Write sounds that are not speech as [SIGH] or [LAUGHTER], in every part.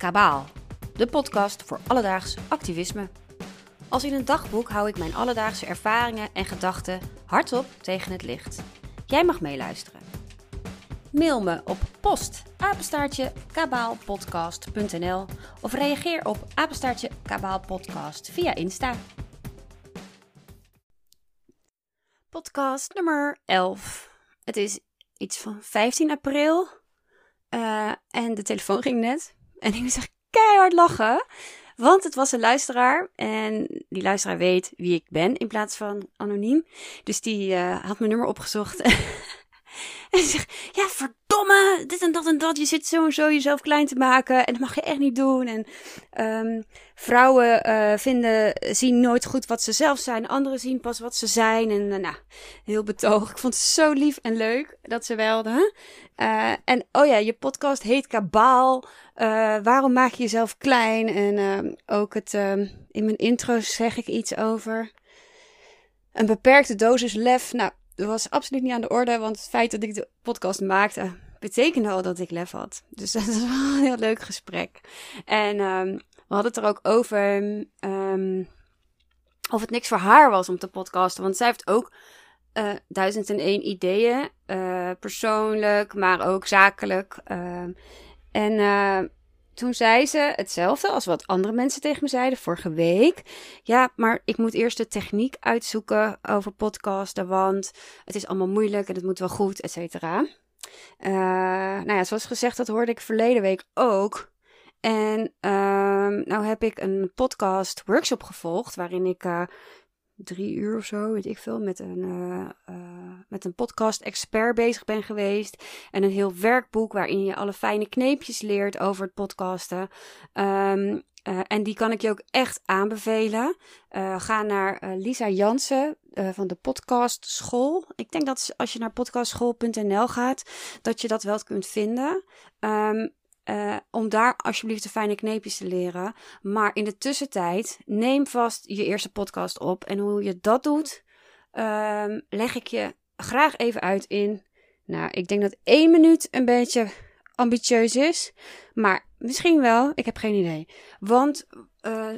Kabaal, de podcast voor alledaags activisme. Als in een dagboek hou ik mijn alledaagse ervaringen en gedachten hardop tegen het licht. Jij mag meeluisteren. Mail me op post kabaalpodcast.nl of reageer op apenstaartje kabaalpodcast via Insta. Podcast nummer 11. Het is iets van 15 april uh, en de telefoon ging net. En ik moest echt keihard lachen. Want het was een luisteraar. En die luisteraar weet wie ik ben in plaats van anoniem. Dus die uh, had mijn nummer opgezocht. [LAUGHS] En ze zegt, ja, verdomme, dit en dat en dat. Je zit zo en zo jezelf klein te maken. En dat mag je echt niet doen. En um, vrouwen uh, vinden, zien nooit goed wat ze zelf zijn. Anderen zien pas wat ze zijn. En uh, nou, heel betoog. Ik vond het zo lief en leuk dat ze welden. Uh, en oh ja, je podcast heet Kabaal. waarom maak je jezelf klein? En ook het, in mijn intro zeg ik iets over een beperkte dosis lef. Nou, dat was absoluut niet aan de orde, want het feit dat ik de podcast maakte, betekende al dat ik lef had. Dus [LAUGHS] dat was wel een heel leuk gesprek. En um, we hadden het er ook over um, of het niks voor haar was om te podcasten. Want zij heeft ook uh, duizend en één ideeën, uh, persoonlijk, maar ook zakelijk. Uh, en uh, toen zei ze hetzelfde als wat andere mensen tegen me zeiden vorige week. Ja, maar ik moet eerst de techniek uitzoeken over podcasten, want het is allemaal moeilijk en het moet wel goed, et cetera. Uh, nou ja, zoals gezegd, dat hoorde ik verleden week ook. En uh, nou heb ik een podcast workshop gevolgd waarin ik uh, drie uur of zo, weet ik veel, met een, uh, met een podcast-expert bezig ben geweest. En een heel werkboek waarin je alle fijne kneepjes leert over het podcasten. Um, uh, en die kan ik je ook echt aanbevelen. ga naar Lisa Jansen van de Podcast School. Ik denk dat als je naar podcastschool.nl gaat, dat je dat wel kunt vinden. Um, uh, om daar alsjeblieft de fijne kneepjes te leren. Maar in de tussentijd, neem vast je eerste podcast op. En hoe je dat doet, uh, leg ik je graag even uit in. Nou, ik denk dat één minuut een beetje ambitieus is. Maar misschien wel, ik heb geen idee. Want uh,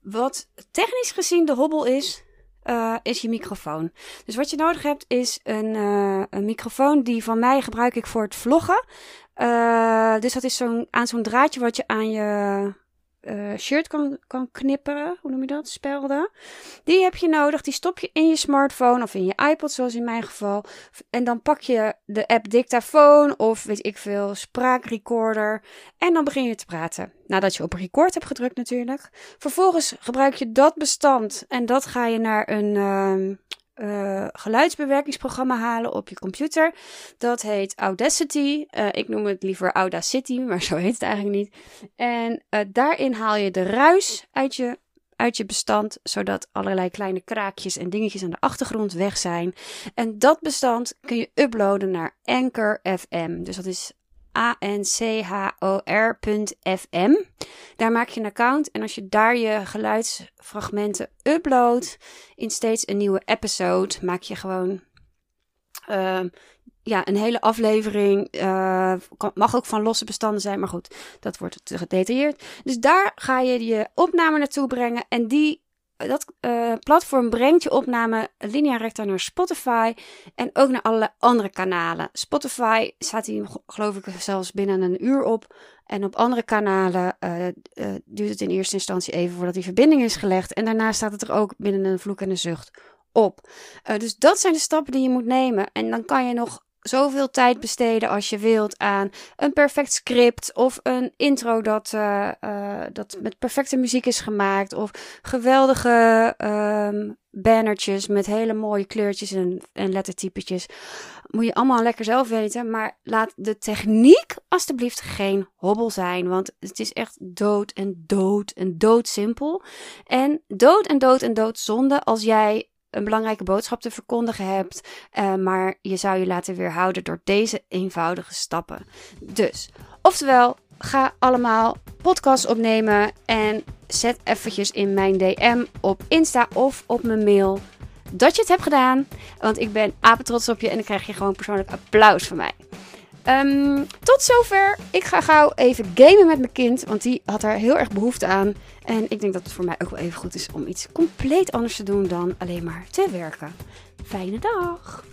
wat technisch gezien de hobbel is, uh, is je microfoon. Dus wat je nodig hebt is een, uh, een microfoon die van mij gebruik ik voor het vloggen. Uh, dus dat is zo'n aan zo'n draadje wat je aan je uh, shirt kan, kan knipperen. Hoe noem je dat? Spelden. Die heb je nodig. Die stop je in je smartphone of in je iPod, zoals in mijn geval. En dan pak je de app Dictaphone of weet ik veel, spraakrecorder. En dan begin je te praten. Nadat je op record hebt gedrukt natuurlijk. Vervolgens gebruik je dat bestand en dat ga je naar een, uh, uh, geluidsbewerkingsprogramma halen op je computer. Dat heet Audacity. Uh, ik noem het liever Audacity, maar zo heet het eigenlijk niet. En uh, daarin haal je de ruis uit je, uit je bestand, zodat allerlei kleine kraakjes en dingetjes aan de achtergrond weg zijn. En dat bestand kun je uploaden naar Anchor FM. Dus dat is anchor.fm. Daar maak je een account en als je daar je geluidsfragmenten uploadt in steeds een nieuwe episode, maak je gewoon uh, ja, een hele aflevering. Uh, mag ook van losse bestanden zijn, maar goed, dat wordt te gedetailleerd. Dus daar ga je je opname naartoe brengen en die dat uh, platform brengt je opname linea recta naar Spotify en ook naar allerlei andere kanalen. Spotify staat hier geloof ik zelfs binnen een uur op. En op andere kanalen uh, uh, duurt het in eerste instantie even voordat die verbinding is gelegd. En daarna staat het er ook binnen een vloek en een zucht op. dus dat zijn de stappen die je moet nemen. En dan kan je nog zoveel tijd besteden als je wilt aan een perfect script of een intro dat, uh, uh, dat met perfecte muziek is gemaakt of geweldige um, bannertjes met hele mooie kleurtjes en, en lettertypetjes. Moet je allemaal lekker zelf weten, maar laat de techniek alstublieft geen hobbel zijn, want het is echt dood en dood en dood simpel. En dood en dood en dood zonde als jij een belangrijke boodschap te verkondigen hebt, uh, maar je zou je laten weerhouden door deze eenvoudige stappen. Dus, oftewel, ga allemaal podcasts opnemen en zet eventjes in mijn DM op Insta of op mijn mail dat je het hebt gedaan. Want ik ben apetrots op je en dan krijg je gewoon persoonlijk applaus van mij. Ehm, tot zover. Ik ga gauw even gamen met mijn kind, want die had daar heel erg behoefte aan. En ik denk dat het voor mij ook wel even goed is om iets compleet anders te doen dan alleen maar te werken. Fijne dag!